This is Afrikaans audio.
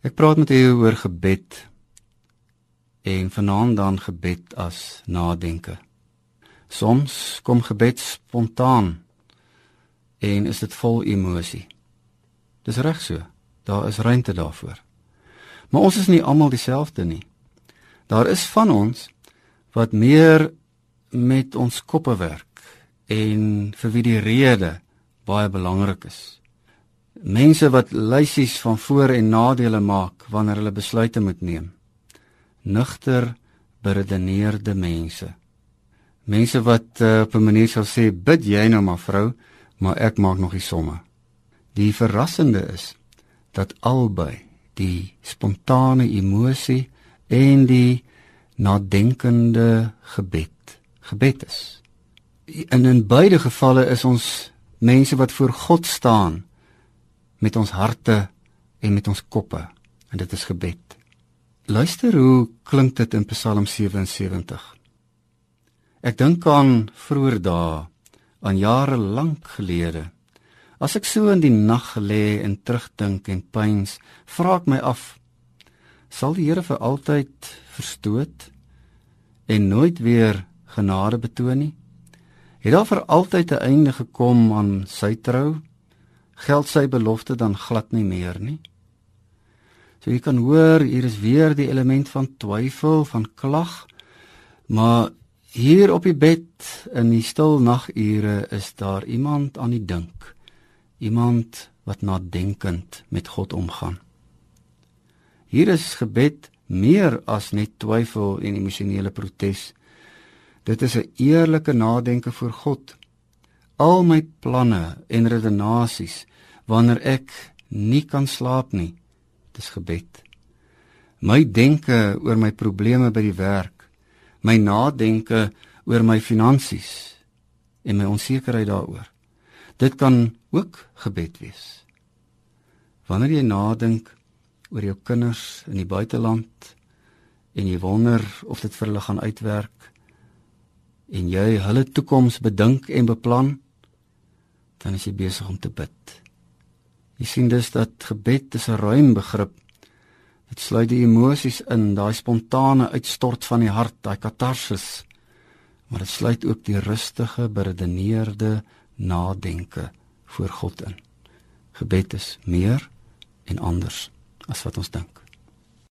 Ek praat met u oor gebed en vanaand dan gebed as nadenke. Soms kom gebed spontaan en is dit vol emosie. Dis reg so. Daar is ruimte daarvoor. Maar ons is nie almal dieselfde nie. Daar is van ons wat meer met ons koppe werk en vir wie die rede baie belangrik is mense wat lysies van voor en nadele maak wanneer hulle besluite moet neem. Nugter beredeneerde mense. Mense wat uh, op 'n manier sal sê bid jy nou maar vrou, maar ek maak nog die somme. Die verrassende is dat albei die spontane emosie en die nadenkende gebed gebed is. En in beide gevalle is ons mense wat voor God staan met ons harte en met ons koppe en dit is gebed. Luister hoe klink dit in Psalm 77. Ek dink aan vroeër dae, aan jare lank gelede. As ek so in die nag lê en terugdink en pyns, vra ek my af: Sal die Here vir altyd verstoot en nooit weer genade betoon nie? Het daar vir altyd 'n einde gekom aan sy trou? Geld sy belofte dan glad nie meer nie. So jy kan hoor hier is weer die element van twyfel, van klag. Maar hier op die bed in die stil nagure is daar iemand aan die dink. Iemand wat nadenkend met God omgaan. Hier is gebed meer as net twyfel en emosionele protes. Dit is 'n eerlike nadenke voor God. Al my planne en redenasies wanneer ek nie kan slaap nie. Dis gebed. My denke oor my probleme by die werk, my nadenke oor my finansies en my onsekerheid daaroor. Dit kan ook gebed wees. Wanneer jy nadink oor jou kinders in die buiteland en jy wonder of dit vir hulle gaan uitwerk en jy hulle toekoms bedink en beplan, dan is jy besig om te bid. Jy sien dus dat gebed is 'n ruim begrip. Dit sluit die emosies in, daai spontane uitstort van die hart, daai katarsis. Maar dit sluit ook die rustige, beredeneerde nadenke voor God in. Gebed is meer en anders as wat ons dink.